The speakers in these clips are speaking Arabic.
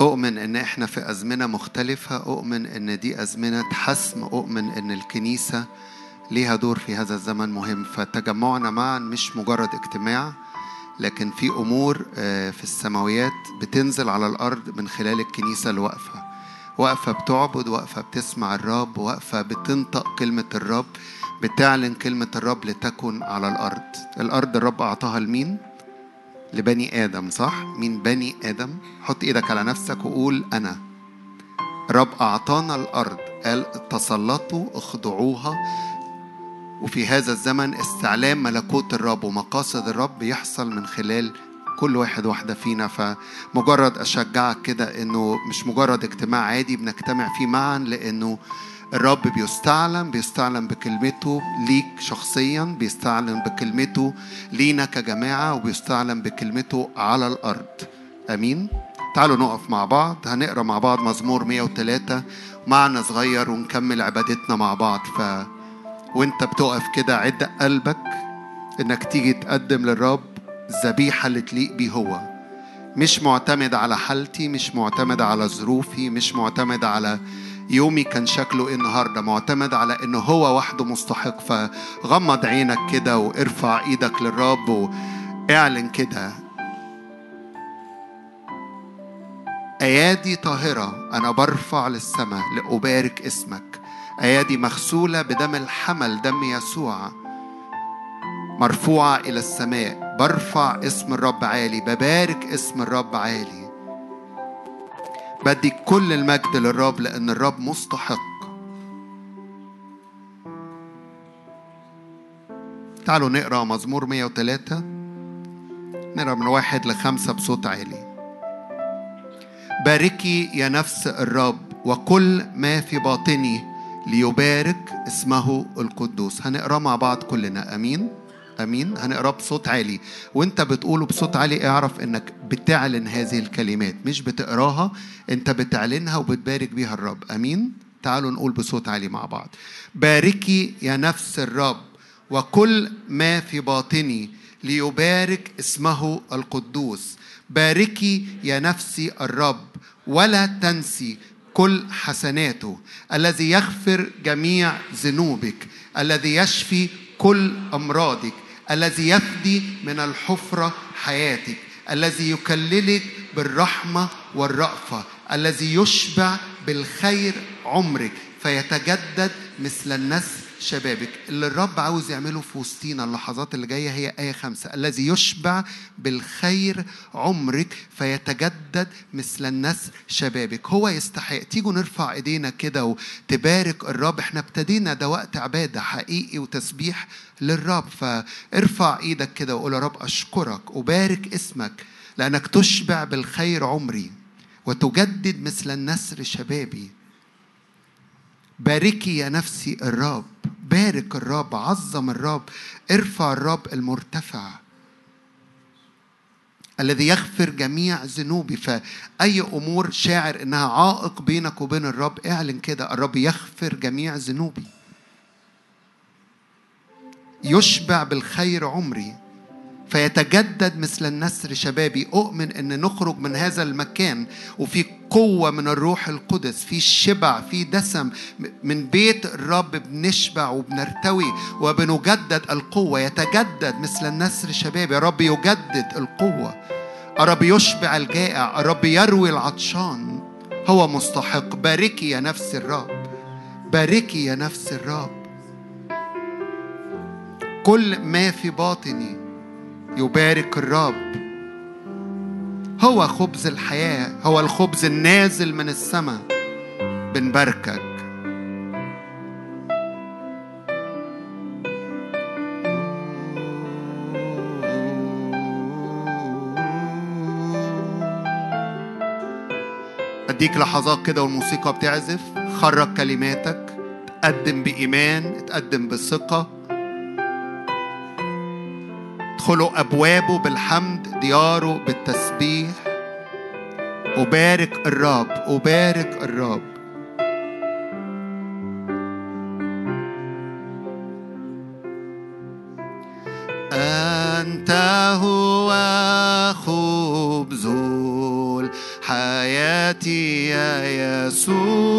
أؤمن إن إحنا في أزمنة مختلفة أؤمن إن دي أزمنة حسم أؤمن إن الكنيسة ليها دور في هذا الزمن مهم. فتجمعنا معا مش مجرد اجتماع لكن في أمور آه، في السماويات بتنزل على الأرض من خلال الكنيسة اللي واقفة واقفة بتعبد واقفة بتسمع الرب واقفة بتنطق كلمة الرب بتعلن كلمة الرب لتكن على الأرض. الأرض الرب أعطاها لمين؟ لبني آدم صح؟ مين بني آدم؟ حط إيدك على نفسك وقول أنا رب أعطانا الأرض قال تسلطوا اخضعوها وفي هذا الزمن استعلام ملكوت الرب ومقاصد الرب يحصل من خلال كل واحد واحدة فينا فمجرد أشجعك كده إنه مش مجرد اجتماع عادي بنجتمع فيه معا لأنه الرب بيستعلم بيستعلم بكلمته ليك شخصيا بيستعلم بكلمته لينا كجماعة وبيستعلم بكلمته على الأرض. أمين؟ تعالوا نقف مع بعض. هنقرأ مع بعض مزمور 103 معنا صغير ونكمل عبادتنا مع بعض. ف وانت بتقف كده عد قلبك إنك تيجي تقدم للرب الذبيحة اللي تليق بيه هو. مش معتمد على حالتي مش معتمد على ظروفي مش معتمد على يومي كان شكله إيه النهارده؟ معتمد على انه هو وحده مستحق فغمض عينك كده وارفع إيدك للرب واعلن كده. أيادي طاهرة أنا برفع للسماء لأبارك اسمك. أيادي مغسولة بدم الحمل دم يسوع. مرفوعة إلى السماء برفع اسم الرب عالي ببارك اسم الرب عالي. بدي كل المجد للرب لأن الرب مستحق. تعالوا نقرأ مزمور 103 نقرأ من واحد لخمسة بصوت عالي. باركي يا نفس الرب وكل ما في باطني ليبارك اسمه القدوس. هنقرأ مع بعض كلنا آمين؟ أمين هنقرأ بصوت عالي. وانت بتقوله بصوت عالي اعرف إنك بتعلن هذه الكلمات مش بتقراها انت بتعلنها وبتبارك بيها الرب. أمين؟ تعالوا نقول بصوت عالي مع بعض. باركي يا نفس الرب وكل ما في باطني ليبارك اسمه القدوس. باركي يا نفسي الرب ولا تنسي كل حسناته. الذي يغفر جميع ذنوبك الذي يشفي كل أمراضك. الذي يفدي من الحفرة حياتك الذي يكللك بالرحمة والرأفة الذي يشبع بالخير عمرك فيتجدد مثل النسر شبابك اللي الرب عاوز يعمله في وسطينا اللحظات اللي جاية هي آية خمسة. الذي يشبع بالخير عمرك فيتجدد مثل النسر شبابك. هو يستحق. تيجوا نرفع إيدينا كده وتبارك الرب. إحنا ابتدينا ده وقت عبادة حقيقي وتسبيح للرب. فارفع إيدك كده وقول يا رب أشكرك وبارك اسمك لأنك تشبع بالخير عمري وتجدد مثل النسر شبابي. باركي يا نفسي الرب بارك الرب عظم الرب ارفع الرب المرتفع الذي يغفر جميع ذنوبي. فأي أمور شاعر إنها عائق بينك وبين الرب اعلن كده الرب يغفر جميع ذنوبي. يشبع بالخير عمري. فيتجدد مثل النسر شبابي. أؤمن أن نخرج من هذا المكان وفي قوة من الروح القدس في شبع في دسم. من بيت الرب بنشبع وبنرتوي وبنجدد القوة. يتجدد مثل النسر شبابي. يا رب يجدد القوة. الرب يشبع الجائع. الرب يروي العطشان. هو مستحق. باركي يا نفس الرب. باركي يا نفس الرب. كل ما في باطني يبارك الرب. هو خبز الحياة هو الخبز النازل من السماء. بنباركك. أديك لحظات كده والموسيقى بتعزف. خرج كلماتك تقدم بإيمان تقدم بثقة. ادخلوا أبوابه بالحمد دياره بالتسبيح. أبارك الرب أبارك الرب. أنت هو خبز حياتي يا يسوع.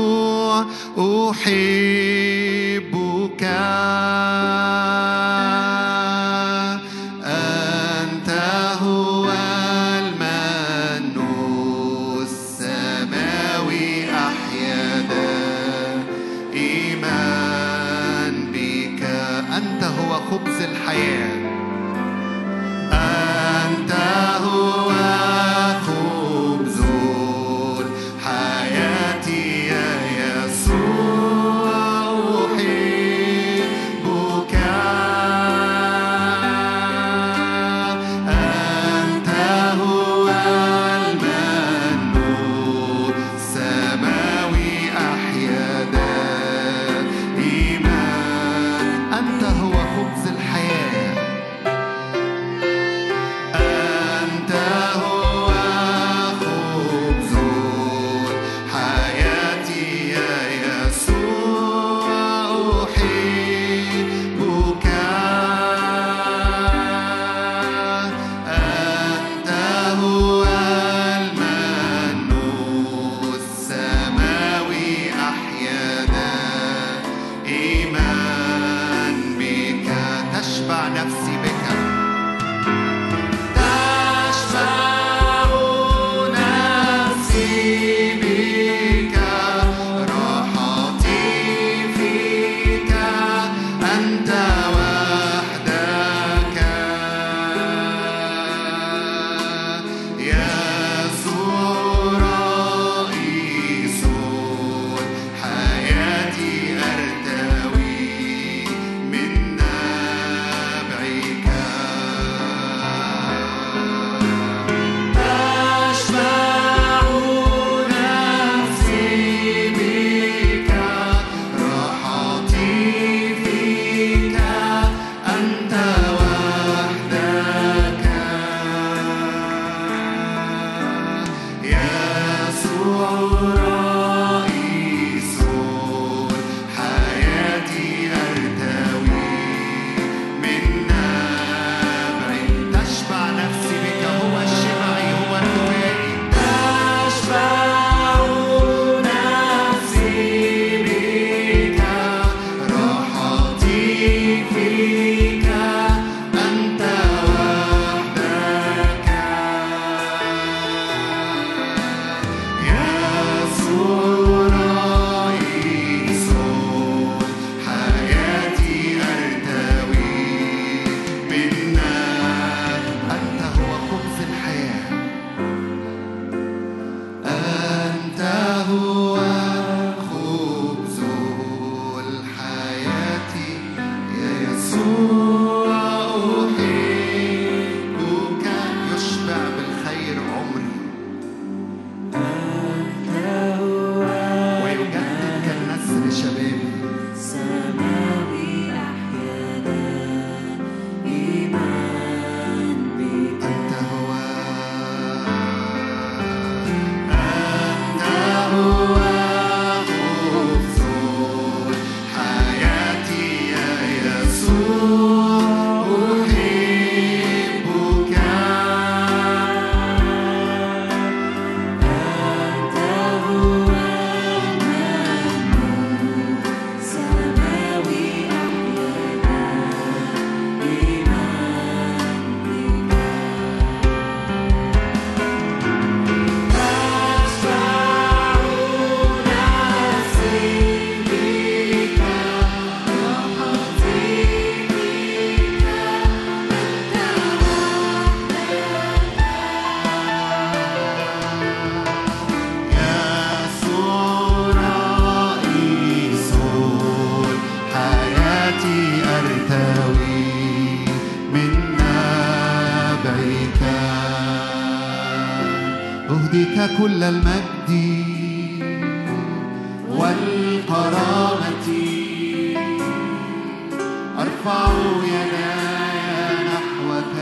أرفع يداي نحوك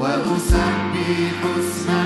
وأسبح اسمك.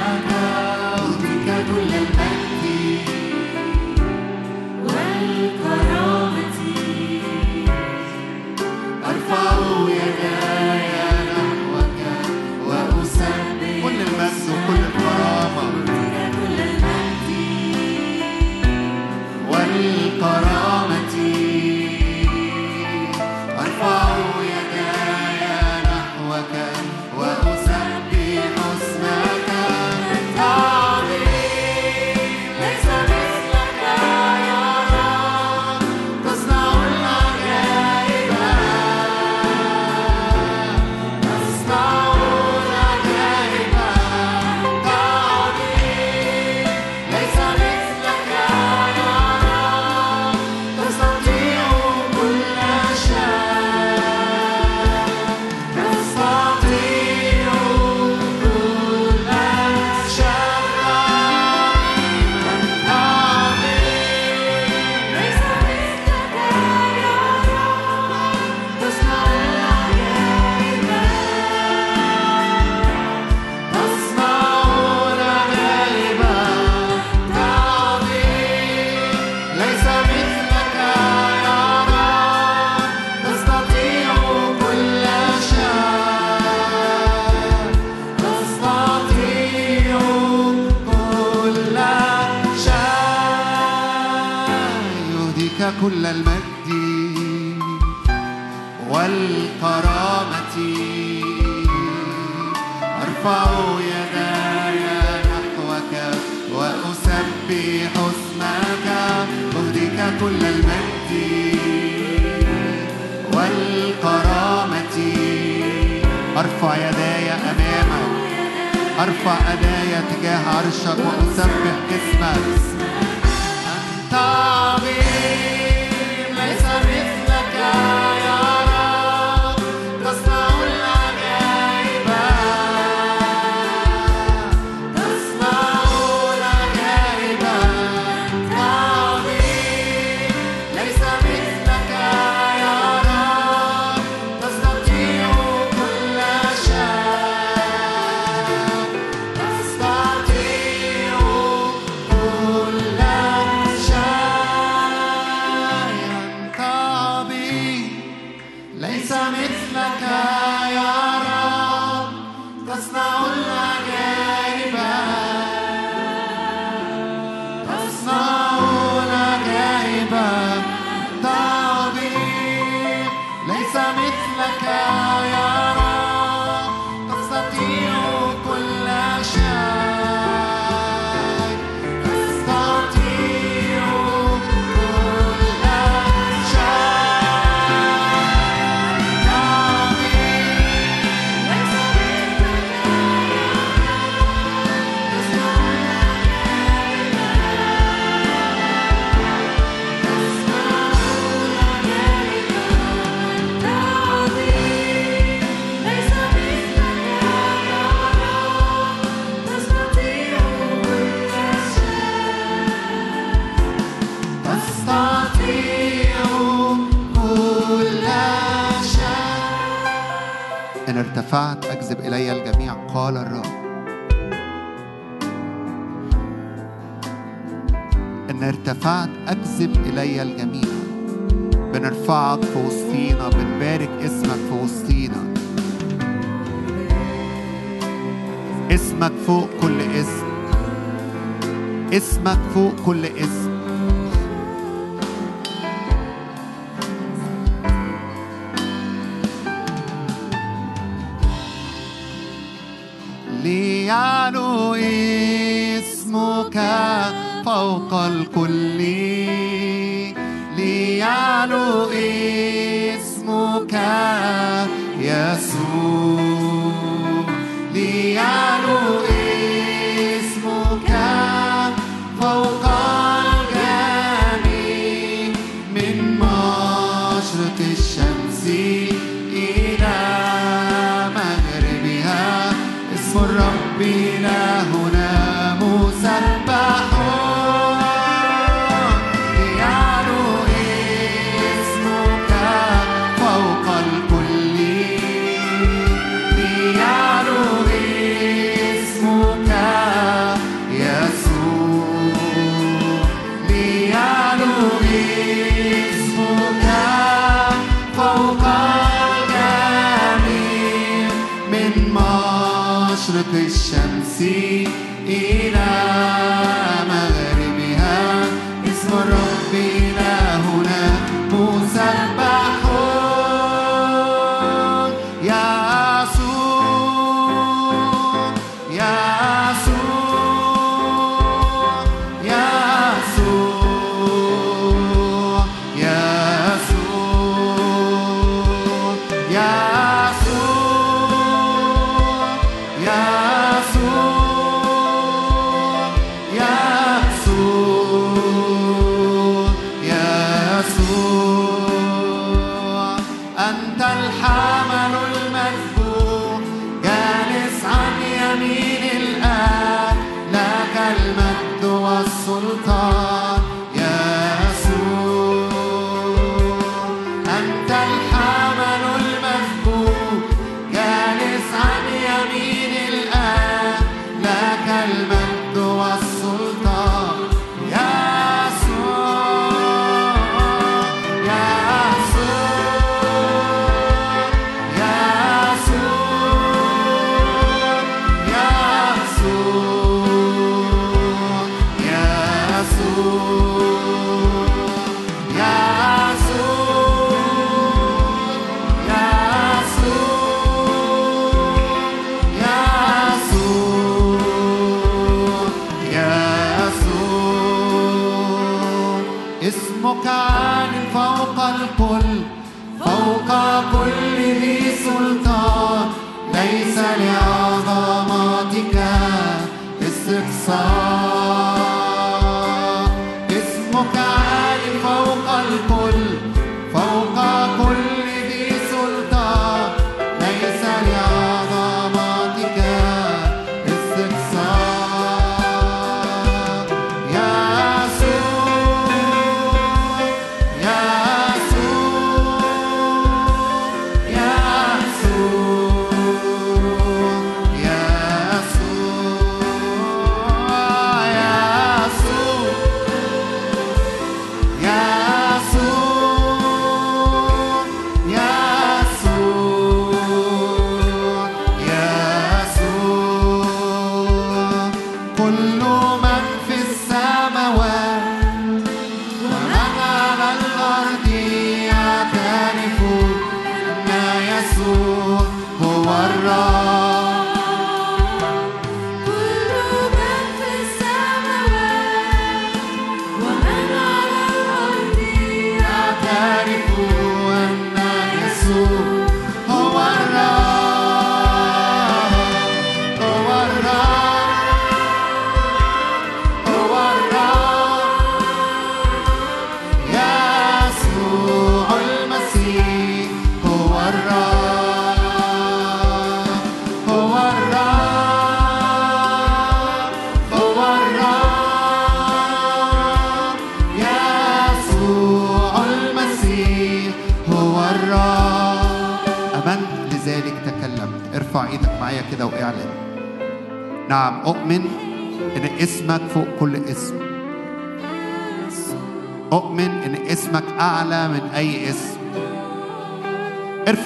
أرفع يداي أمامك. أرفع يداي تجاه عرشك وأسبح اسمك أنت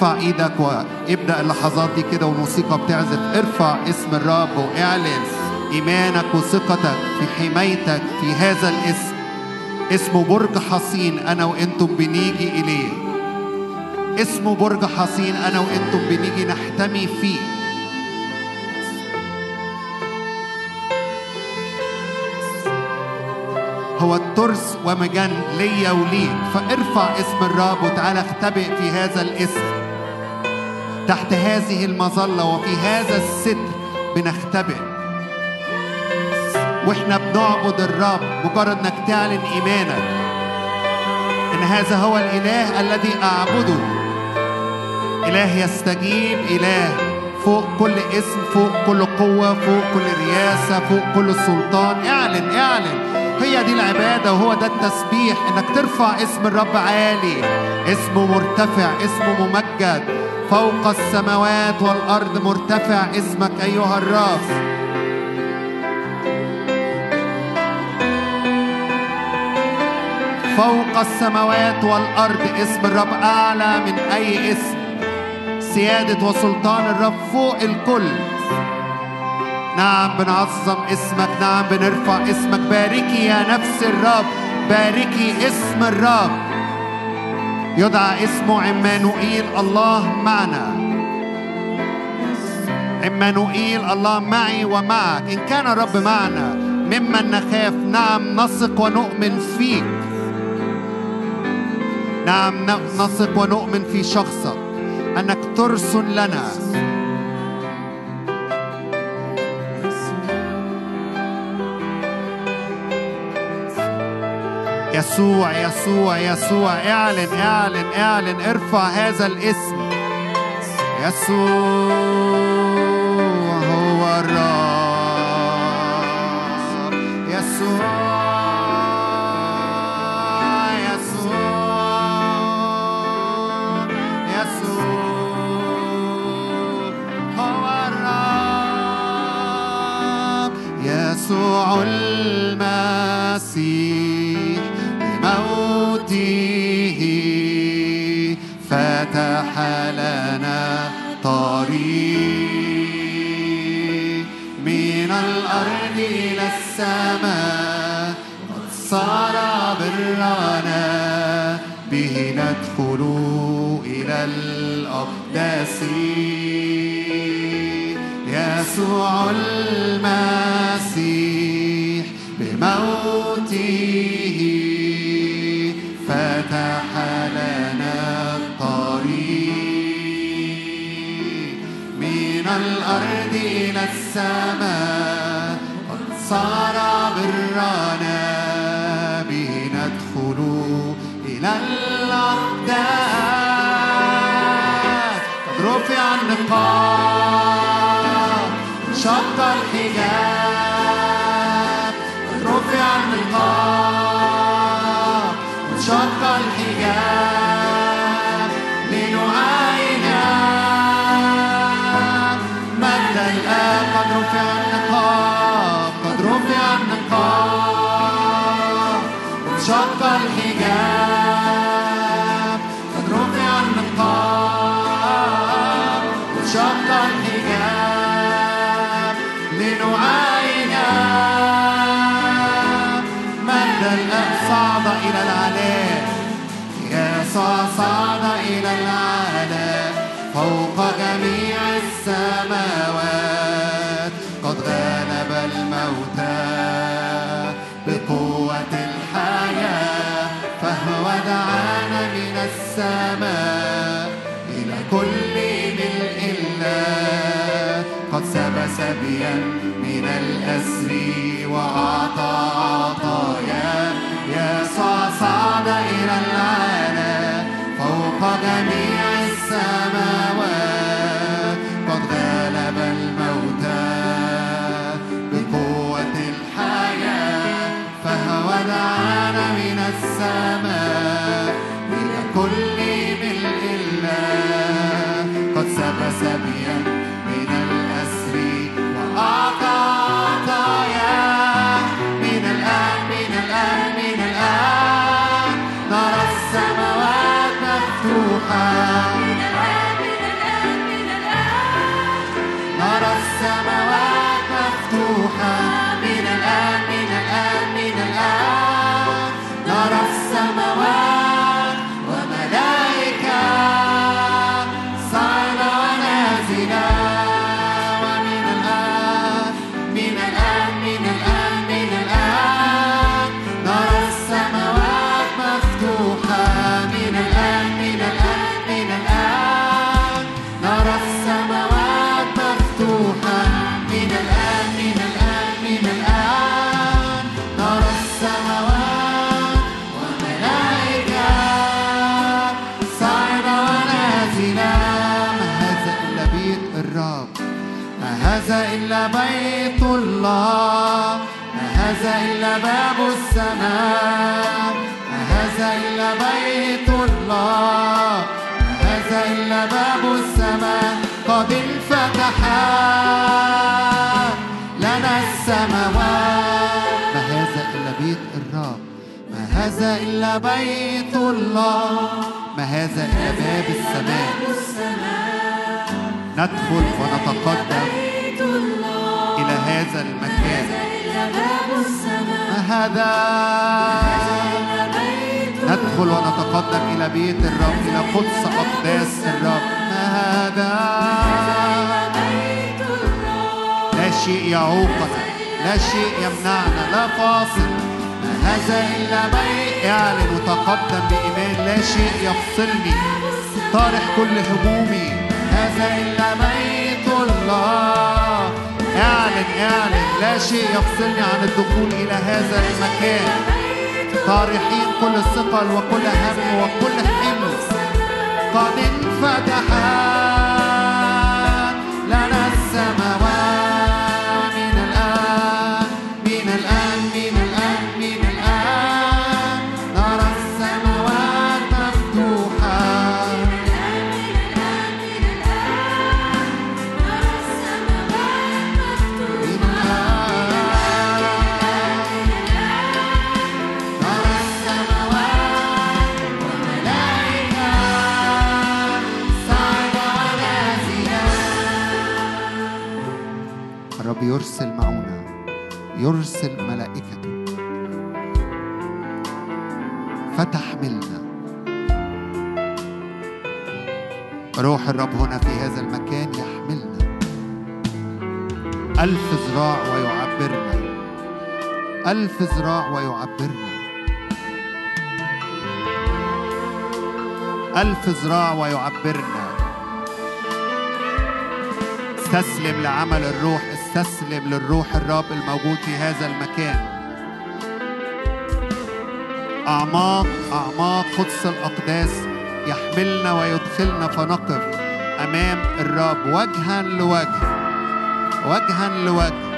ارفع إيدك وابدأ اللحظات دي كده والموسيقى بتعزف. ارفع اسم الرب واعلن إيمانك وثقتك في حمايتك في هذا الاسم. اسمه برج حصين أنا وأنتم بنيجي إليه. اسمه برج حصين أنا وأنتم بنيجي نحتمي فيه. هو الترس ومجان ليا وليك. فارفع اسم الرب وتعالى اختبئ في هذا الاسم. تحت هذه المظلة وفي هذا الستر بنختبئ. وإحنا بنعبد الرب مجرد إنك تعلن إيمانك. إن هذا هو الإله الذي أعبده. إله يستجيب إله فوق كل اسم فوق كل قوة فوق كل رياسة فوق كل سلطان. اعلن اعلن. هي دي العبادة وهو ده التسبيح إنك ترفع اسم الرب عالي. اسمه مرتفع اسمه ممجد. فوق السماوات والأرض مرتفع اسمك أيها الرب. فوق السماوات والأرض اسم الرب أعلى من أي اسم. سيادة وسلطان الرب فوق الكل. نعم بنعظم اسمك نعم بنرفع اسمك. باركي يا نفس الرب باركي اسم الرب. يدعى اسمه عمانوئيل الله معنا. عمانوئيل الله معي ومعك. إن كان الرب معنا ممن نخاف. نعم نثق ونؤمن فيك. نعم نثق ونؤمن في شخصك. أنك ترسل لنا. يسوع يسوع يسوع اعلن اعلن اعلن ارفع هذا الاسم. يسوع هو الرب. يسوع يسوع المسيح. السماء قد صار برنا به ندخل إلى الأقداس. يسوع المسيح بموته فتح لنا الطريق. من الأرض إلى السماء. صار برنا به ندخل إلى الأقداس قد رفع النقاب. سبيا من الأسر وأعطى عطايا. يسوع صعد إلى العلا فوق جميع السماوات. قد غلب الموتى بقوة الحياة فهو دعانا من السماء. إلى كل ملء الله. هذا إلا بيت الله؟ ما هذا إلا باب السماء؟ ما هذا إلا بيت الله؟ ما هذا إلا باب السماء؟ قد انفتح لنا السماوات. ما هذا إلا بيت الرب؟ ما هذا إلا بيت الله؟ ما هذا إلا باب السماء؟ ندخل ونتقدم. إلى هذا المكان. ما هذا؟ ندخل ونتقدم إلى بيت الرب إلى قدس أقداس الرب. ما هذا؟ لا شيء يعوقنا لا شيء يمنعنا لا فاصل. ما هذا إلا بيت اعلن وتقدم بإيمان لا شيء يفصلني. طارح كل همومي. هذا إلا بيت الله. اعلن اعلن. لا شيء يفصلني عن الدخول إلى هذا المكان. طارحين كل ثقل وكل هم وكل حمل. قد انفتح روح الرب هنا في هذا المكان يحملنا. ألف ذراع ويعبرنا. ألف ذراع ويعبرنا. ألف ذراع ويعبرنا. استسلم لعمل الروح استسلم للروح الرب الموجود في هذا المكان. أعماق أعماق قدس الأقداس يحملنا ويدخلنا فنقف أمام الرب وجها لوجه وجها لوجه.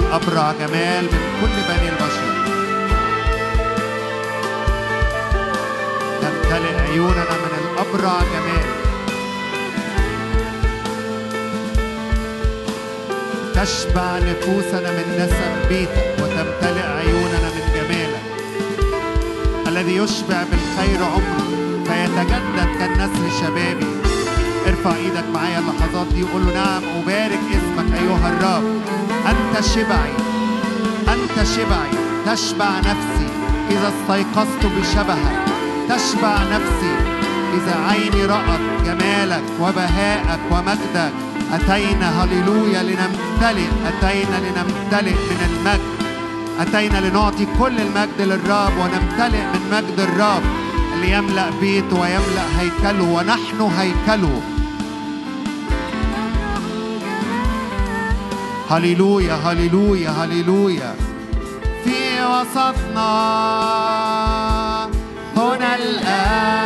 الأبرع جمال من كل بني البشر. تمتلئ عيوننا من الأبرع جمال تشبع نفوسنا من نسم بيتك وتمتلئ عيوننا من جمالك. الذي يشبع بالخير عمرك فيتجدد كالنسر شبابي ارفع إيدك معايا اللحظات دي وقول له نعم أبارك اسمك أيها الرب. أنت شبعي. أنت شبعي. تشبع نفسي إذا استيقظت بشبهك. تشبع نفسي إذا عيني رأت جمالك وبهائك ومجدك. أتينا هللويا لنمتلئ. أتينا لنمتلئ من المجد. أتينا لنعطي كل المجد للرب ونمتلئ من مجد الرب. اللي يملأ بيته ويملأ هيكله ونحن هيكله. هللويا هللويا هللويا في وسطنا هنا الآن.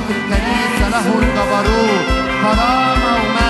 في الكنيسة له الجبروت كرامة ومجد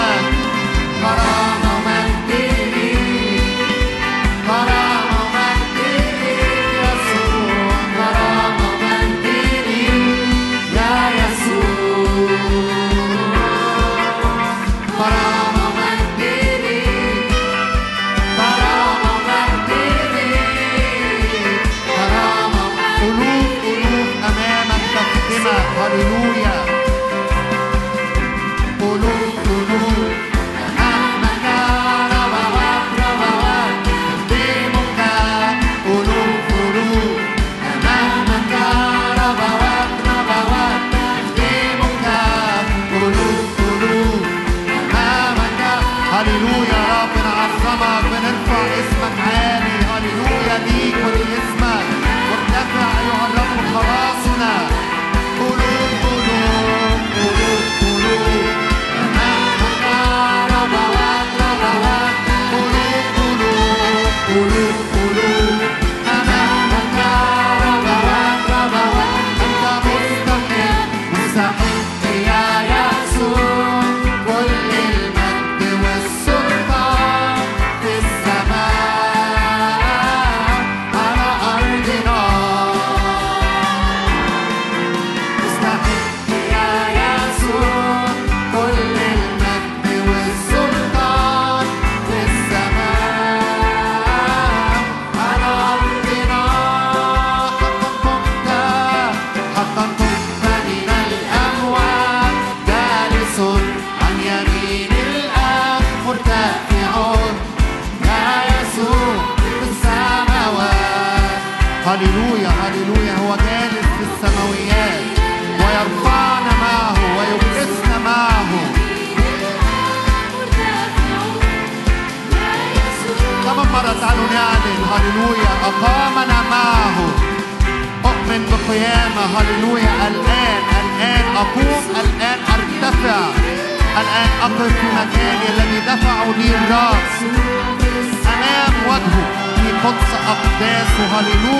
Hallelujah.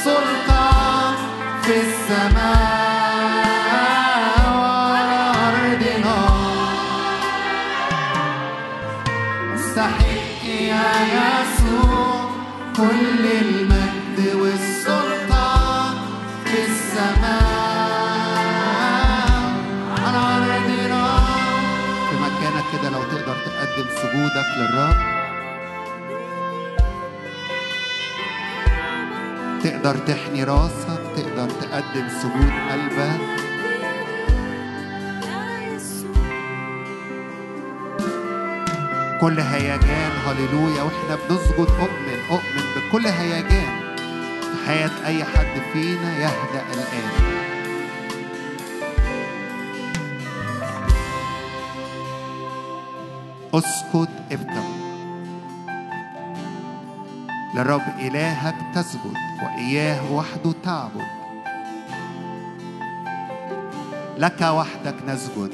السلطان في السماء يا يسوع كل المجد في السماء على أرضنا في مكانك كده لو تقدر تقدم سجودك للرب. تقدر تحني راسك تقدر تقدم سجود قلبك. كل هيجان هللويا وإحنا بنسجد أؤمن أؤمن بكل هيجان. في حياة أي حد فينا يهدأ الآن. أسكت ابدا للرب إلهك تسجد وإياه وحده تعبد. لك وحدك نسجد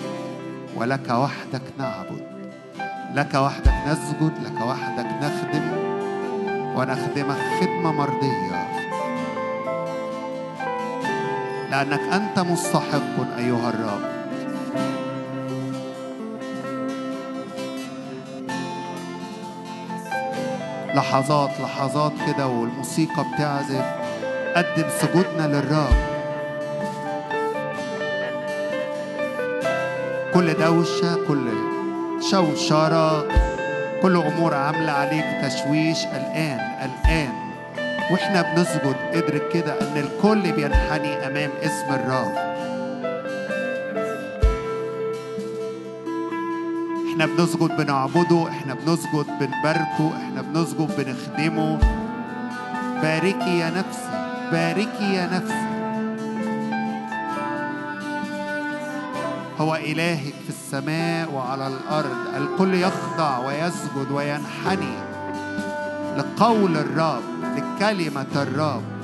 ولك وحدك نعبد. لك وحدك نسجد لك وحدك نخدم ونخدمك خدمة مرضية. لأنك أنت مستحق أيها الرب. لحظات لحظات كده والموسيقى بتعزف قدم سجودنا للرب. كل دوشة كل شوشرة كل أمور عاملة عليك تشويش. الآن الآن وإحنا بنسجد ادرك كده أن الكل بينحني أمام اسم الرب. إحنا بنسجد بنعبده إحنا بنسجد بنباركه إحنا بنسجد بنخدمه. باركي يا نفسي باركي يا نفسي. هو إلهك في السماء وعلى الأرض الكل يخضع ويسجد وينحني لقول الرب لكلمة الرب.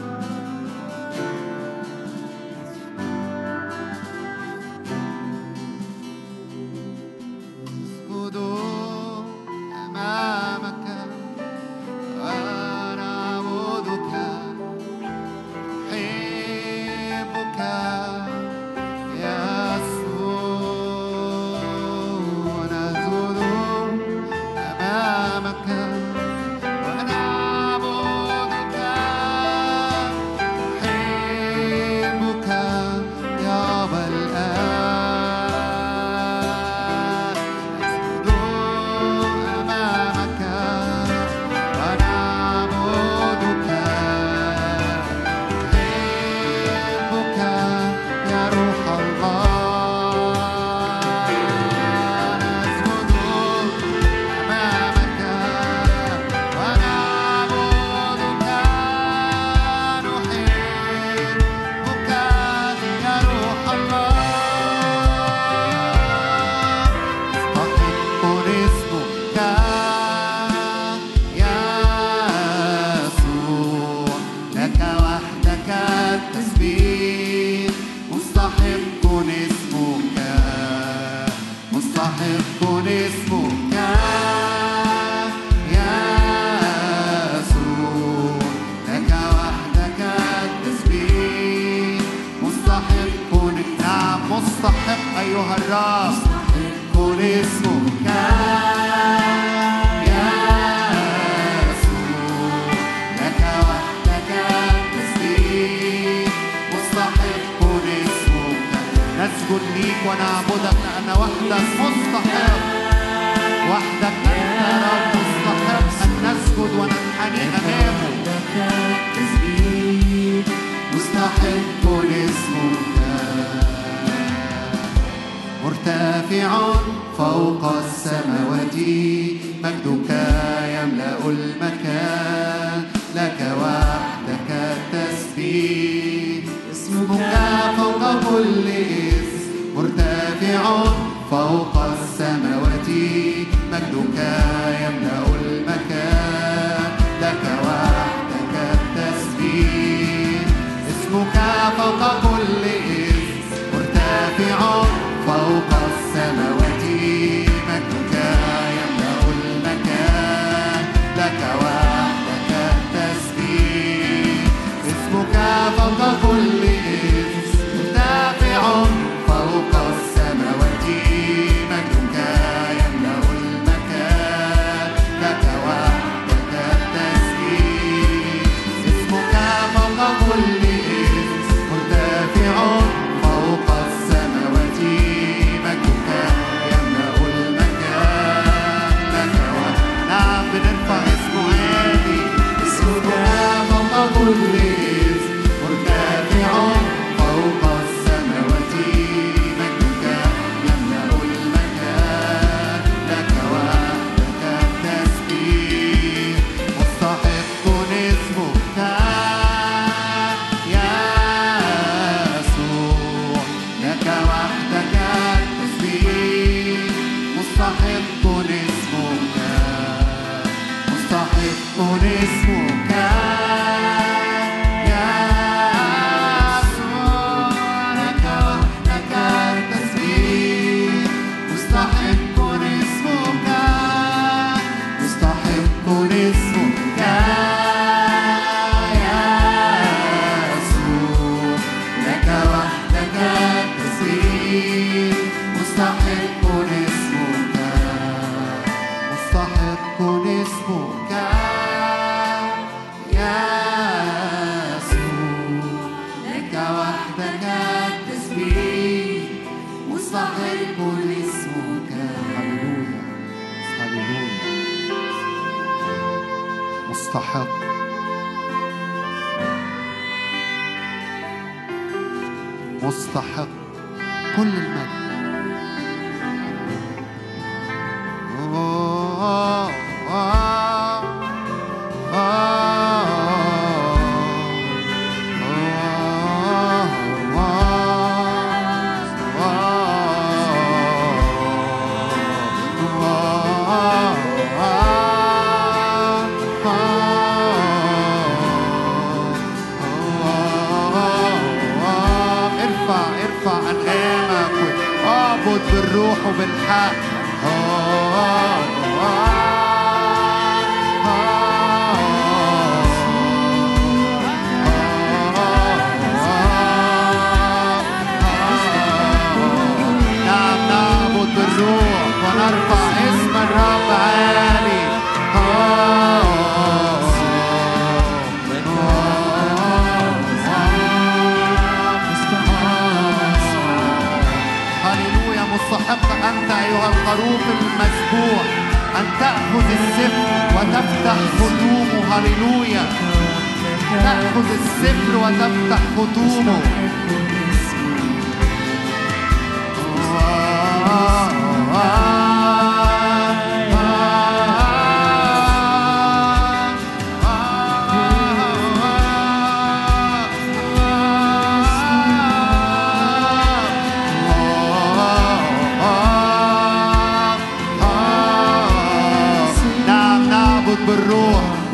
ارفع انغامك واعبد بالروح وبالحق نعم نعبد بالروح ونرفع أيها الخروف المذبوح أن تأخذ السفر وتفتح ختومه. هللويا. تأخذ السفر وتفتح ختومه.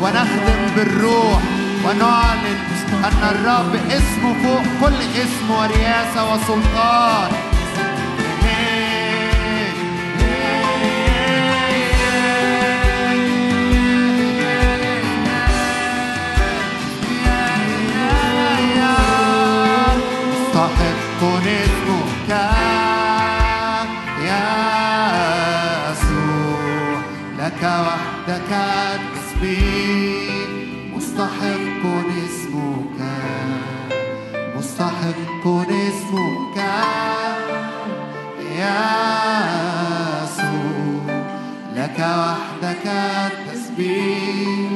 ونخدم بالروح ونعلن أن الرب اسمه فوق كل اسم ورياسة وسلطان. مستحق اسمك وحدك التسبيح مستحق اسمك مستحق اسمك يا يسوع. لك وحدك التسبيح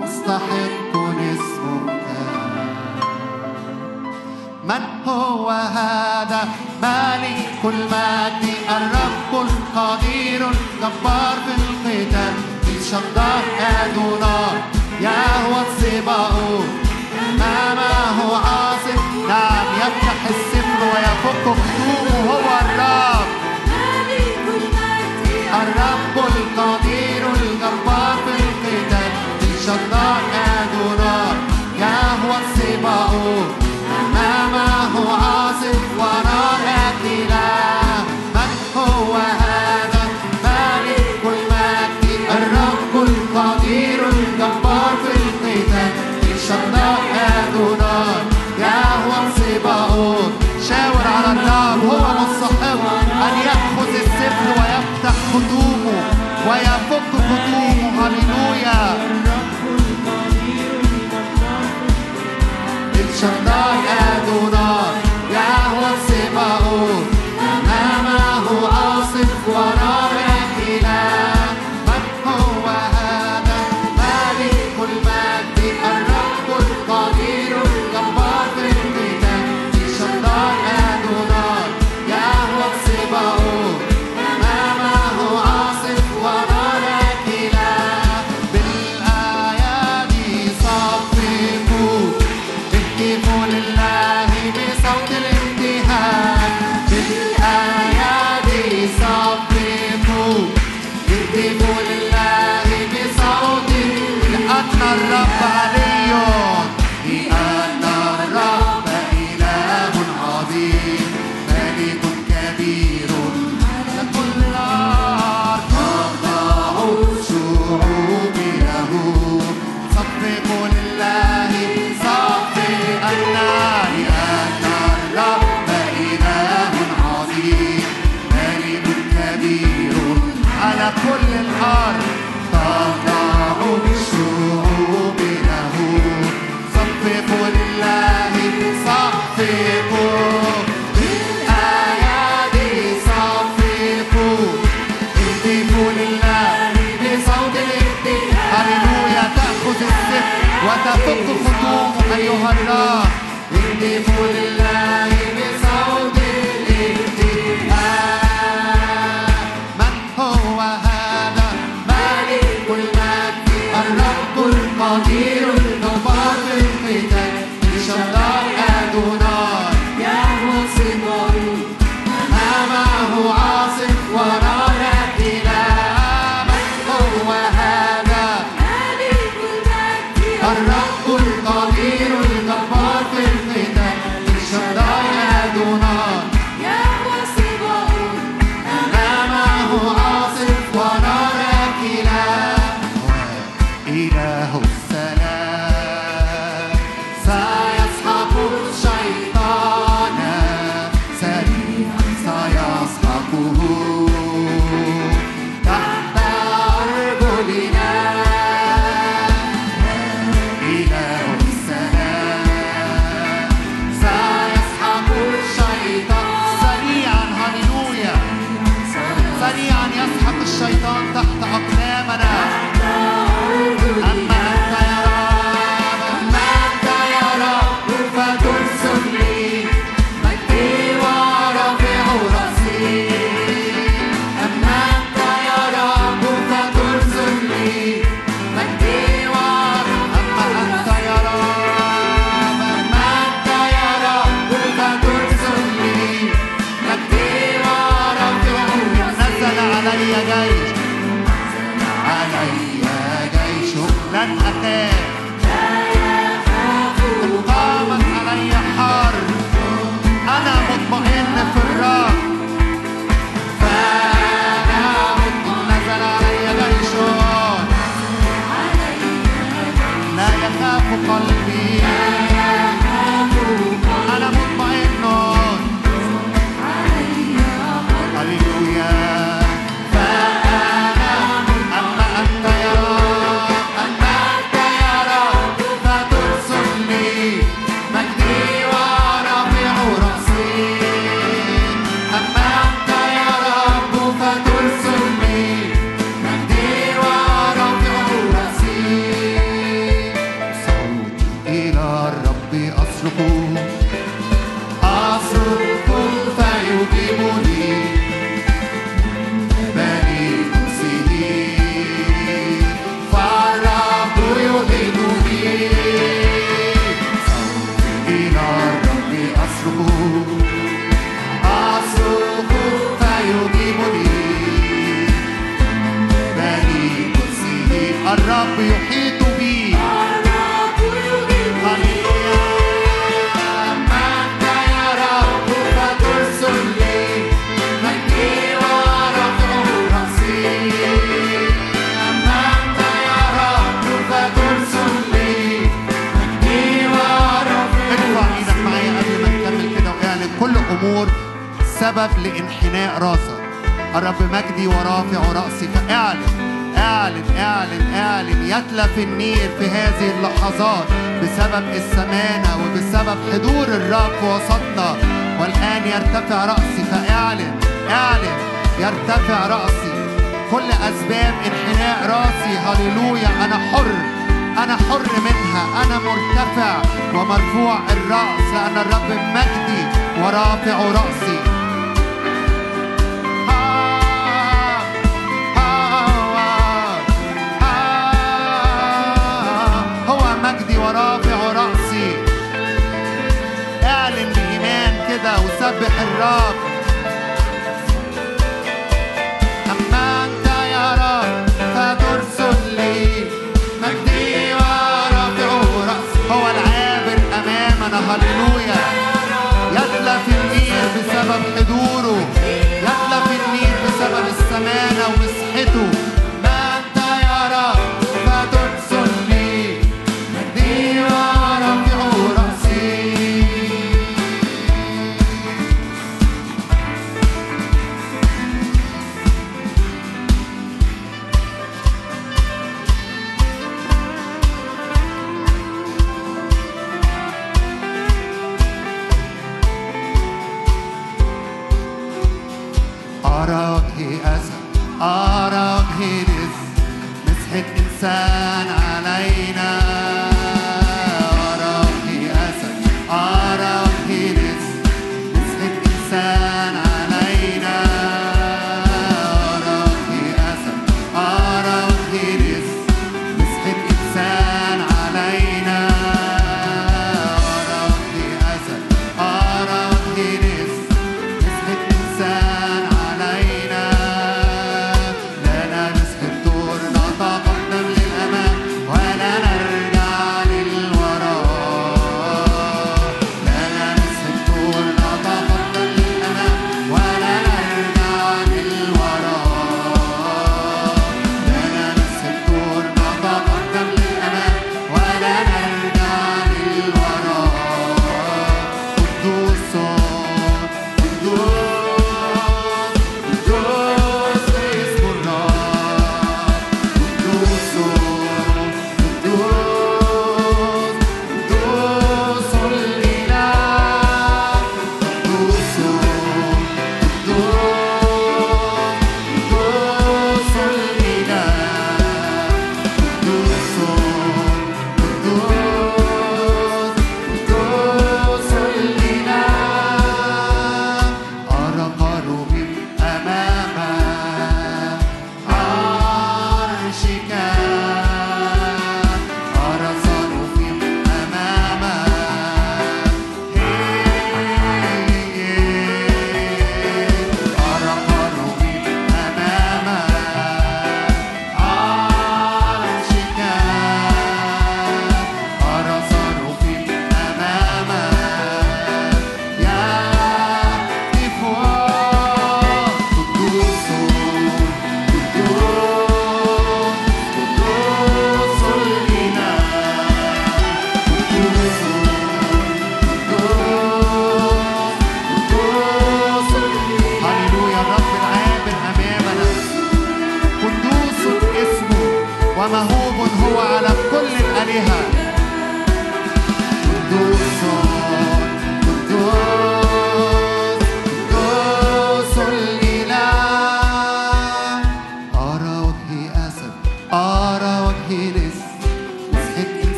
مستحق اسمك. من هو هذا؟ مالك المجد الرب القدير الجبار في القتال الشدار أدونار يهوى السباؤون أمامه عاصف. نعم يفتح السفر ويفك ختومه هو الرب. الرب القدير الجبار في القتال. الشدار أدونار يهوى السباؤون الرب القدير الجبار في القتال الرب يحيط بي. هللويا أنت يا رب فترسل لي. مجدي أما أنت يا رب فترسل لي. مجدي إيدك معايا قبل ما نكمل كده واعلن كل سبب لانحناء راسك. الرب مجدي ورافع رأسي فاعلن. اعلن اعلن اعلن. يتلف النير في هذه اللحظات بسبب السمانة وبسبب حضور الرب وسطنا والآن يرتفع رأسي فاعلن اعلن. يرتفع رأسي. كل أسباب انحناء رأسي. هللويا. أنا حر أنا حر منها. أنا مرتفع ومرفوع الرأس. لأن الرب مجدي ورافع رأسي. ورافع رأسي. اعلن بإيمان كده وسبح الرب. أما أنت يا رب فترسل لي مجدي رأسي. هو العابر أمامنا. بسبب حضوره. يتلف النير بسبب السمانة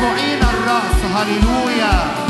مرفوعين الرأس. هللويا.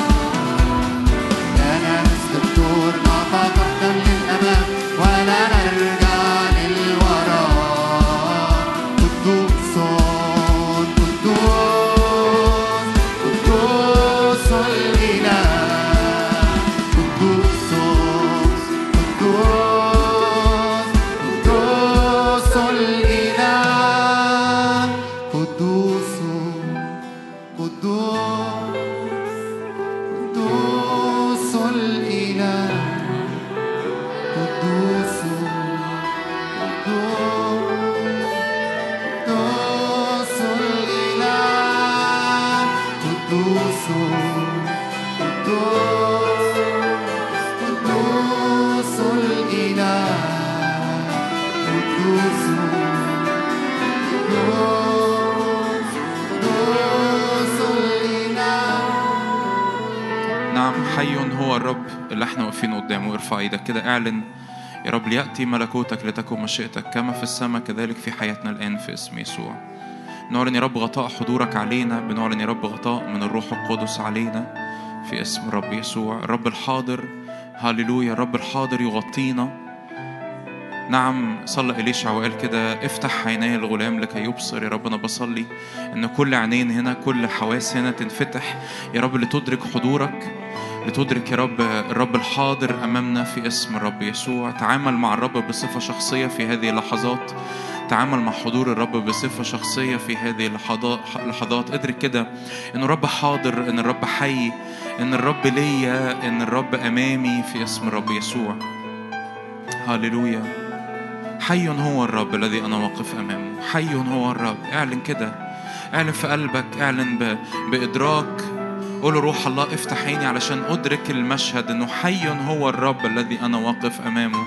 إيدك كده اعلن يا رب ليأتي ملكوتك لتكن مشيئتك كما في السماء كذلك في حياتنا الآن في اسم يسوع. نعلن يا رب غطاء حضورك علينا بنعلن يا رب غطاء من الروح القدس علينا في اسم الرب يسوع. الرب الحاضر هاليلويا الرب الحاضر يغطينا. نعم صلى إليشع وقال كده. افتح عيني الغلام لكي يبصر. يا رب أنا بصلي إن كل عينين هنا كل حواس هنا تنفتح. يا رب لتدرك حضورك. لتدرك يا رب الرب الحاضر أمامنا في اسم الرب يسوع. تعامل مع الرب بصفة شخصية في هذه اللحظات. تعامل مع حضور الرب بصفة شخصية في هذه اللحظات ادرك كده إن الرب حاضر إن الرب حي إن الرب ليا إن الرب أمامي في اسم الرب يسوع. هاليلويا حي هو الرب الذي أنا واقف أمامه. حي هو الرب. اعلن كده. اعلن في قلبك. اعلن. بإدراك. قول له روح الله افتح عيني علشان أدرك المشهد إنه حي هو الرب الذي أنا واقف أمامه.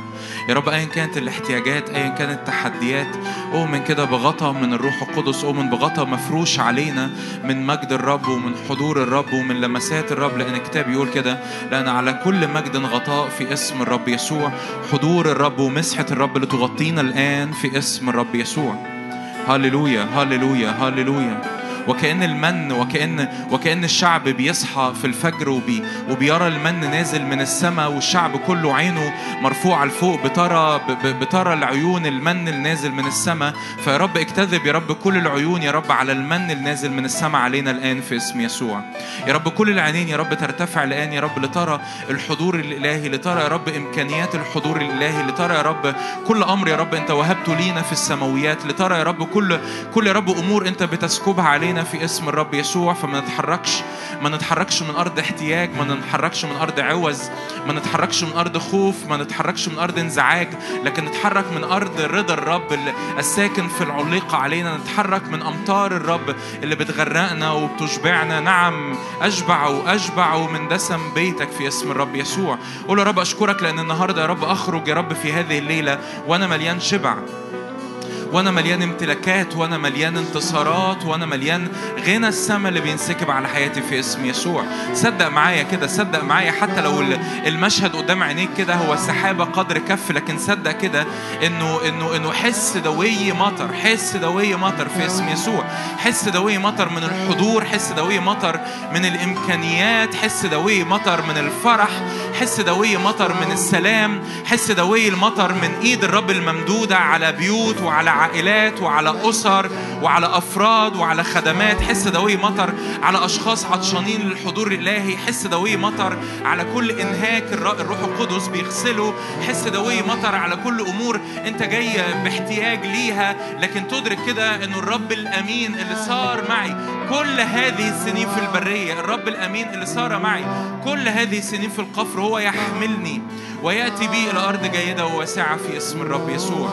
يا رب أيا كانت الاحتياجات أيا كانت التحديات أؤمن كده بغطا من الروح القدس أؤمن بغطا مفروش علينا من مجد الرب ومن حضور الرب ومن لمسات الرب لأن الكتاب يقول كده لأن على كل مجد غطاء في اسم الرب يسوع حضور الرب ومسحة الرب لتغطينا الآن في اسم الرب يسوع. هللويا هللويا هللويا. وكأن المن وكأن وكأن الشعب بيصحى في الفجر وبي وبيرى المن نازل من السماء والشعب كله عينه مرفوعة لفوق بترى بترى العيون المن النازل من السماء فيا رب اكتذب يا رب كل العيون يا رب على المن النازل من السماء علينا الآن في اسم يسوع يا رب كل العينين يا رب ترتفع الآن يا رب لترى الحضور الإلهي لترى يا رب إمكانيات الحضور الإلهي لترى يا رب كل أمر يا رب أنت وهبته لينا في السماويات لترى يا رب كل كل يا رب أمور أنت بتسكبها علينا في اسم الرب يسوع فما نتحركش ما نتحركش من أرض احتياج ما نتحركش من أرض عوز ما نتحركش من أرض خوف ما نتحركش من أرض انزعاج لكن نتحرك من أرض رضا الرب ال- الساكن في العليقة علينا نتحرك من أمطار الرب اللي بتغرقنا وبتشبعنا. نعم أشبع وأشبع من دسم بيتك في اسم الرب يسوع. قول يا رب أشكرك لأن النهاردة يا رب أخرج يا رب في هذه الليلة وأنا مليان شبع. وأنا مليان امتلاكات وأنا مليان انتصارات وأنا مليان غنى السماء اللي بينسكب على حياتي في اسم يسوع. صدق معايا كده صدق معايا. حتى لو ال- المشهد قدام عينيك كده هو سحابة قدر كف لكن صدق كده إنه إنه إنه حس دوي مطر حس دوي مطر في اسم يسوع. حس دوي مطر من الحضور حس دوي مطر من الإمكانيات حس دوي مطر من الفرح حس دوي مطر من السلام حس دوي المطر من إيد الرب الممدودة على بيوت وعلى عائلات وعلى أسر وعلى أفراد وعلى خدمات. حس دوي مطر على أشخاص عطشانين للحضور الإلهي. حس دوي مطر على كل إنهاك الر- الروح القدس بيغسله. حس دوي مطر على كل أمور أنت جاي باحتياج ليها. لكن تدرك كده إنه الرب الأمين اللي صار معي كل هذه السنين في البرية الرب الأمين اللي صار معي كل هذه السنين في القفر هو يحملني ويأتي بي إلى أرض جيدة وواسعة في اسم الرب يسوع.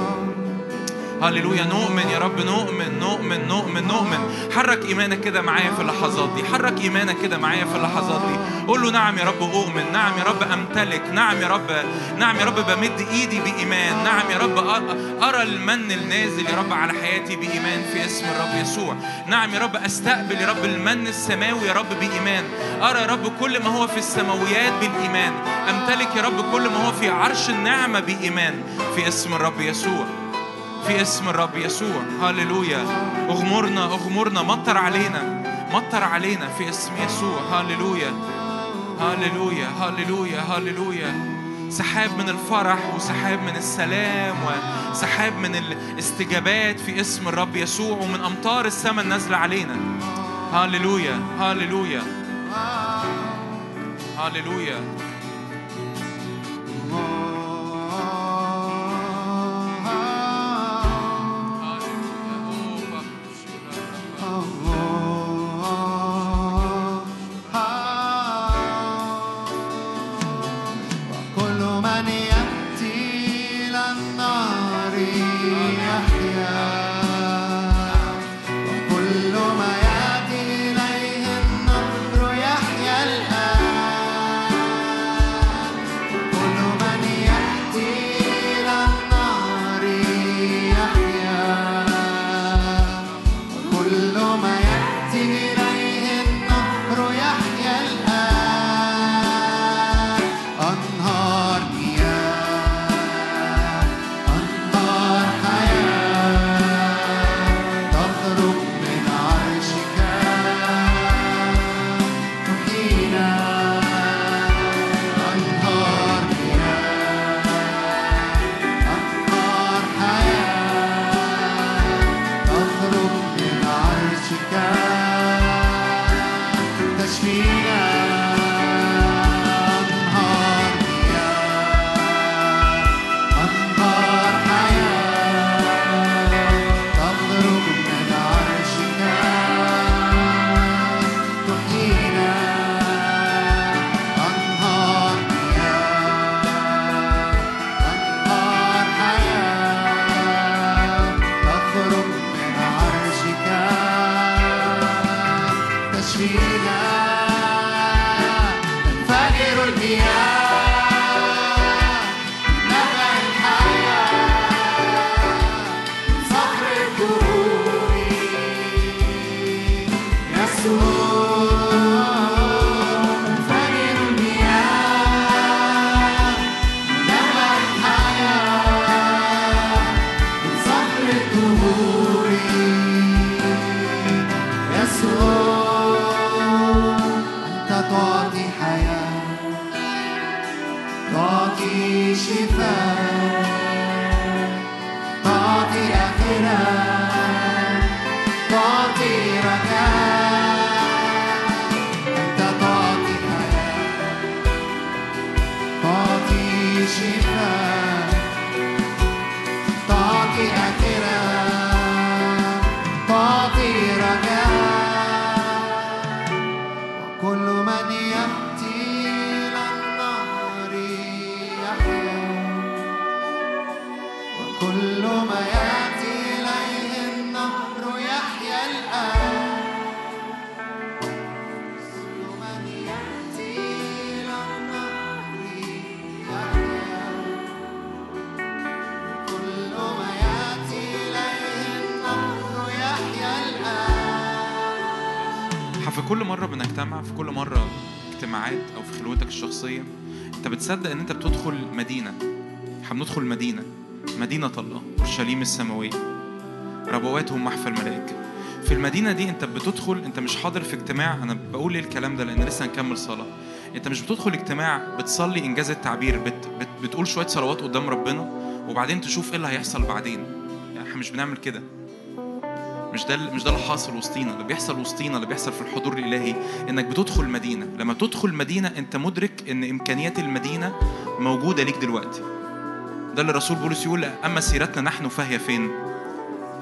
هللويا. نؤمن يا رب نؤمن نؤمن نؤمن نؤمن. حرك إيمانك كده معايا في اللحظات دي. حرك إيمانك كده معايا في اللحظات دي. قول له نعم يا رب أؤمن. نعم يا رب أمتلك. نعم يا رب نعم يا رب بمد إيدي بإيمان. نعم يا رب أ- أرى المن النازل يا رب على حياتي بإيمان في اسم الرب يسوع. نعم يا رب أستقبل يا رب المن السماوي يا رب بإيمان. أرى يا رب كل ما هو في السماويات بالإيمان. أمتلك يا رب كل ما هو في عرش النعمة بإيمان في اسم الرب يسوع. في اسم الرب يسوع. هللويا. اغمرنا اغمرنا. مطر علينا مطر علينا في اسم يسوع. هللويا. هللويا. هللويا. هللويا. سحاب من الفرح وسحاب من السلام وسحاب من الاستجابات في اسم الرب يسوع ومن أمطار السماء النازلة علينا. هللويا. هللويا. هللويا. الشخصية. أنت بتصدق إن أنت بتدخل مدينة. بندخل مدينة. مدينة الله أورشليم السماوية. ربواتهم محفى الملائكة. في المدينة دي أنت بتدخل أنت مش حاضر في اجتماع. أنا بقول الكلام ده؟ لأن لسه هنكمل صلاة. أنت مش بتدخل اجتماع بتصلي إنجاز التعبير بت بت بتقول شوية صلوات قدام ربنا وبعدين تشوف إيه اللي هيحصل بعدين. يعني إحنا مش بنعمل كده. مش ده مش ده اللي حاصل وسطينا. اللي بيحصل وسطينا اللي بيحصل في الحضور الإلهي إنك بتدخل مدينة. لما تدخل مدينة أنت مدرك إن إمكانيات المدينة موجودة ليك دلوقتي. ده اللي الرسول بولس يقول أما سيرتنا نحن فهي فين؟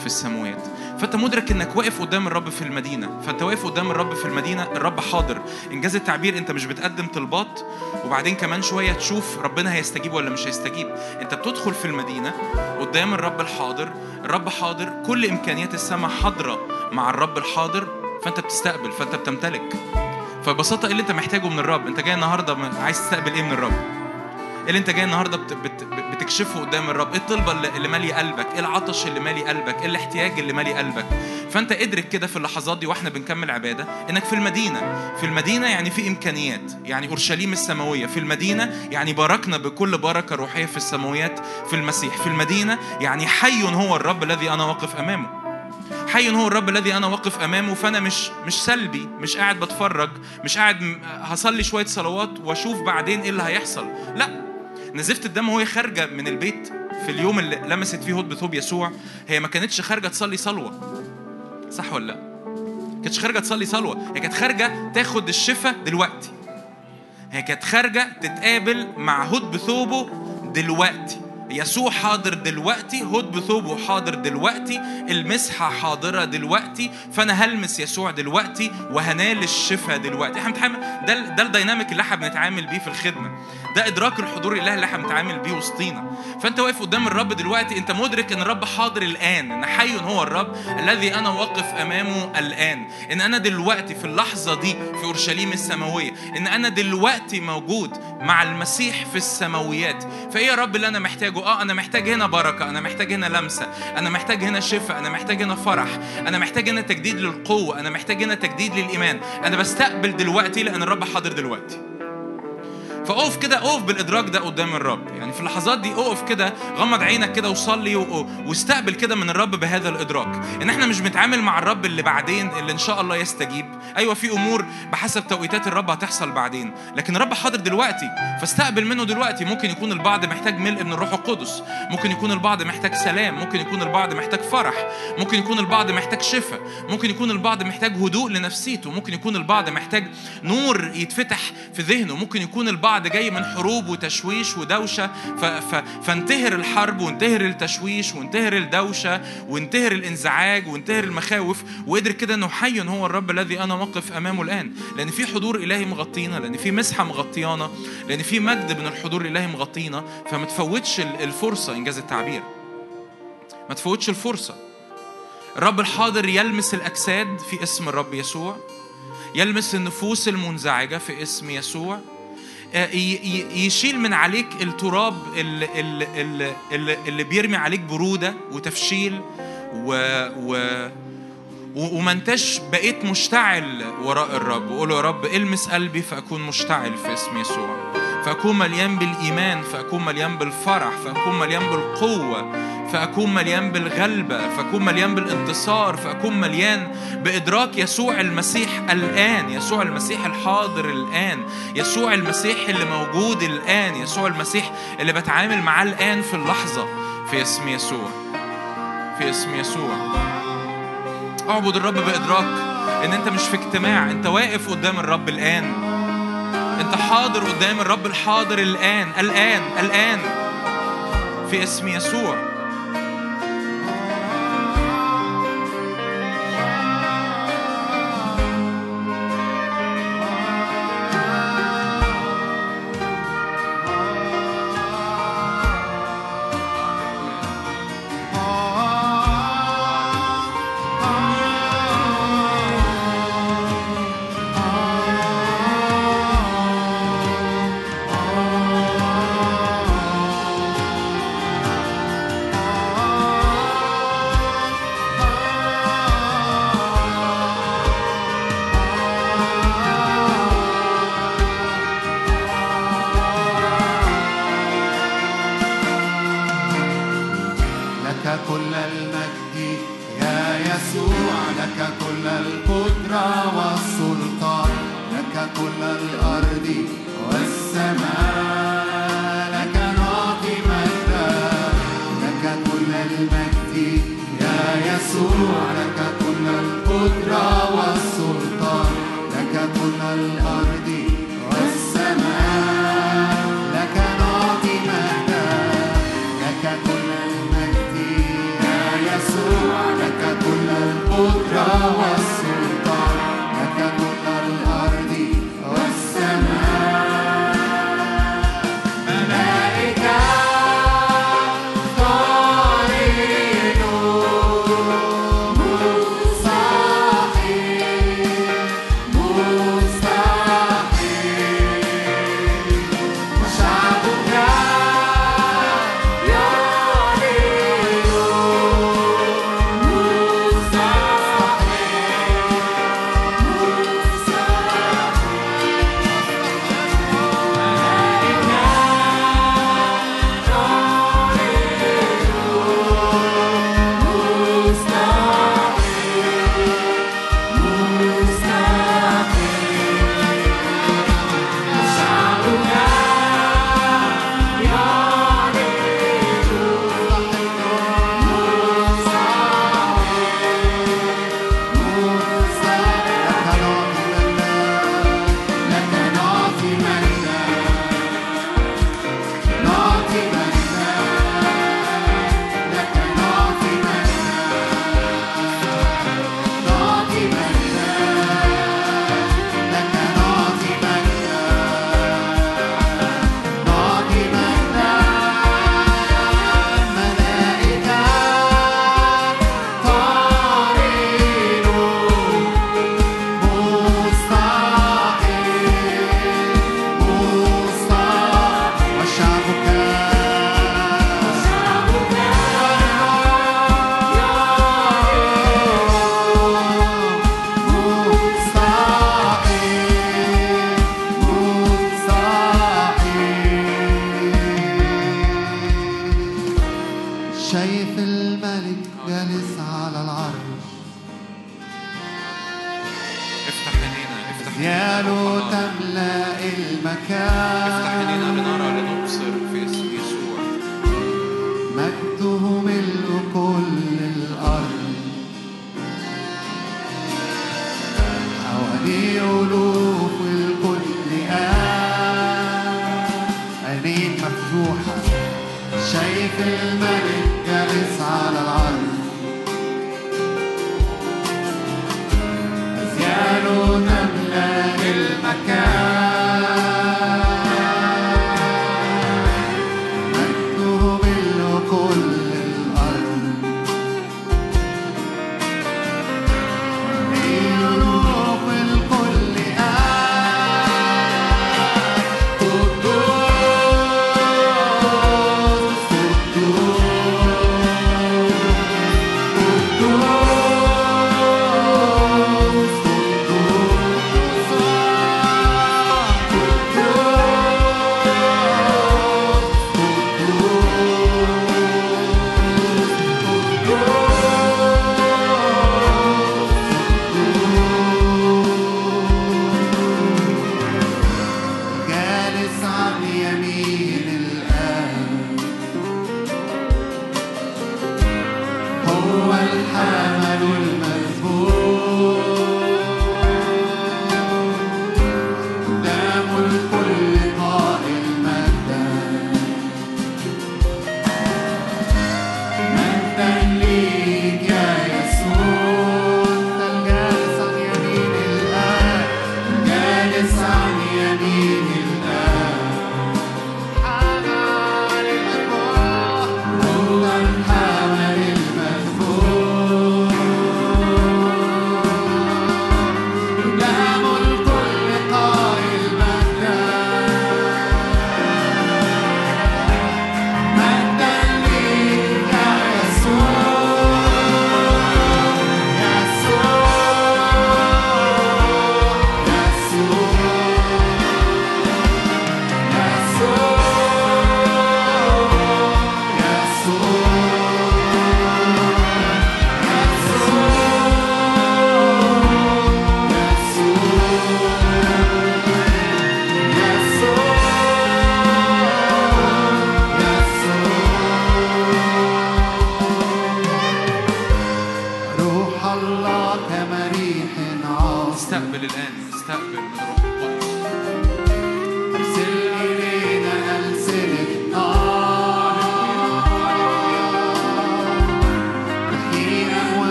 في السماوات فانت مدرك انك واقف قدام الرب في المدينة. فانت واقف قدام الرب في المدينة الرب حاضر. انجاز التعبير انت مش بتقدم طلبات وبعدين كمان شوية تشوف ربنا هيستجيب ولا مش هيستجيب. انت بتدخل في المدينة قدام الرب الحاضر الرب حاضر كل إمكانيات السماء حاضرة مع الرب الحاضر فانت بتستقبل فانت بتمتلك. فببساطة إيه اللي انت محتاجه من الرب؟ انت جاي النهارده عايز تستقبل إيه من الرب؟ اللي انت جاي النهارده بت بت بتكشفه قدام الرب. إيه الطلبة اللي مالية قلبك؟ إيه العطش اللي مالي قلبك؟ إيه الاحتياج اللي مالي قلبك؟ فانت ادرك كده في اللحظات دي وإحنا بنكمل عبادة انك في المدينة. في المدينة يعني في إمكانيات يعني أورشليم السماوية. في المدينة يعني باركنا بكل بركة روحية في السماويات في المسيح. في المدينة يعني حي هو الرب الذي أنا واقف أمامه. حي هو الرب الذي أنا واقف أمامه فأنا مش مش سلبي مش قاعد بتفرج مش قاعد هصلي شوية صلوات وأشوف بعدين إيه اللي هيحصل. لا نزفت الدم وهي خارجة من البيت في اليوم اللي لمست فيه هود بثوب يسوع. هي ما كانتش خارجة تصلي صلوة. صح ولا لا؟ كانتش خارجة تصلي صلوة. هي كانت خارجة تاخد الشفاء دلوقتي. هي كانت خارجة تتقابل مع هود بثوبه دلوقتي. يسوع حاضر دلوقتي هود بثوبه حاضر دلوقتي المسحة حاضرة دلوقتي فأنا هلمس يسوع دلوقتي وهنال الشفاء دلوقتي. إحنا بنتعامل ده ده الديناميك اللي إحنا بنتعامل بيه في الخدمة. ده إدراك الحضور الإلهي اللي إحنا بنتعامل بيه وسطينا. فأنت واقف قدام الرب دلوقتي أنت مدرك إن الرب حاضر الآن إن حي هو الرب الذي أنا واقف أمامه الآن. إن أنا دلوقتي في اللحظة دي في أورشليم السماوية إن أنا دلوقتي موجود مع المسيح في السماويات. فإيه يا رب اللي أنا محتاجه؟ آه أنا محتاج هنا بركة أنا محتاج هنا لمسة أنا محتاج هنا شفاء أنا محتاج هنا فرح أنا محتاج هنا تجديد للقوة أنا محتاج هنا تجديد للإيمان. أنا بستقبل دلوقتي لأن الرب حاضر دلوقتي. فأقف كده أقف بالإدراك ده قدام الرب. يعني في اللحظات دي أقف كده غمض عينك كده وصلي واستقبل كده من الرب بهذا الإدراك. إن إحنا مش بنتعامل مع الرب اللي بعدين اللي إن شاء الله يستجيب. أيوه في أمور بحسب توقيتات الرب هتحصل بعدين. لكن الرب حاضر دلوقتي فاستقبل منه دلوقتي. ممكن يكون البعض محتاج ملء من الروح القدس. ممكن يكون البعض محتاج سلام. ممكن يكون البعض محتاج فرح. ممكن يكون البعض محتاج شفاء. ممكن يكون البعض محتاج هدوء لنفسيته. ممكن يكون البعض محتاج نور يتفتح في ذهنه. ممكن يكون البعض جاي من حروب وتشويش ودوشة. فانتهر الحرب وانتهر التشويش وانتهر الدوشة وانتهر الانزعاج وانتهر المخاوف وقدر كده إنه حي هو الرب الذي أنا واقف أمامه الآن. لأن في حضور إلهي مغطينا لأن في مسحة مغطيانا لأن في مجد من الحضور الالهي مغطينا. فما تفوتش ال- الفرصة إنجاز التعبير. ما تفوتش الفرصة. الرب الحاضر يلمس الأجساد في اسم الرب يسوع يلمس النفوس المنزعجة في اسم يسوع. يشيل من عليك التراب اللي, اللي, اللي, بيرمي عليك برودة وتفشيل و, و وما انتش بقيت مشتعل وراء الرب. وقول يا رب المس قلبي فأكون مشتعل في اسم يسوع. فأكون مليان بالإيمان فأكون مليان بالفرح فأكون مليان بالقوة. فأكون مليان بالغلبة فأكون مليان بالانتصار فأكون مليان بإدراك يسوع المسيح الآن يسوع المسيح الحاضر الآن يسوع المسيح اللي موجود الآن يسوع المسيح اللي بتعامل معاه الآن في اللحظة. في اسم يسوع في اسم يسوع. اعبد الرب بإدراك إن أنت مش في اجتماع أنت واقف قدام الرب الآن. أنت حاضر قدام الرب الحاضر الآن الآن الآن. في اسم يسوع.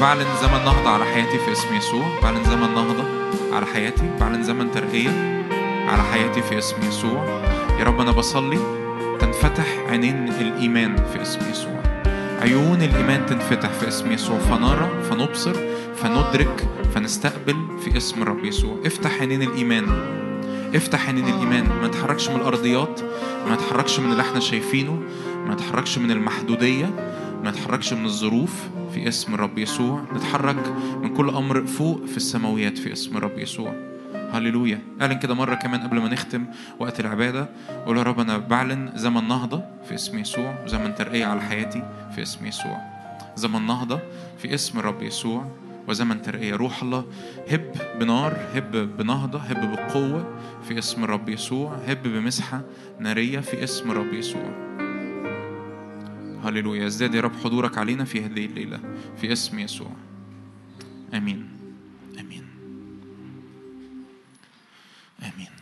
بعلن زمن نهضة على حياتي في اسم يسوع؟ بعلن زمن نهضة على حياتي؟ بعلن زمن ترقية على حياتي في اسم يسوع؟ يا رب أنا بصلي تنفتح عينين الإيمان في اسم يسوع. عيون الإيمان تنفتح في اسم يسوع. فنرى فنبصر فندرك فنستقبل في اسم الرب يسوع. افتح عينين الإيمان. افتح عينين الإيمان. ما تحركش من الأرضيات ما تحركش من اللي إحنا شايفينه ما تحركش من المحدودية ما نتحركش من الظروف. في اسم الرب يسوع. نتحرك من كل أمر فوق في السماويات في اسم الرب يسوع. هللويا. أعلن كده مرة كمان قبل ما نختم وقت العبادة. قول يا رب أنا بعلن زمن نهضة في اسم يسوع. زمن ترقية على حياتي في اسم يسوع. زمن نهضة في اسم الرب يسوع. وزمن ترقية. روح الله هب بنار هب بنهضة هب بقوة في اسم الرب يسوع. هب بمسحة نارية في اسم الرب يسوع. هللويا. ازداد يا رب حضورك علينا في هذه الليلة في اسم يسوع. آمين. آمين. آمين.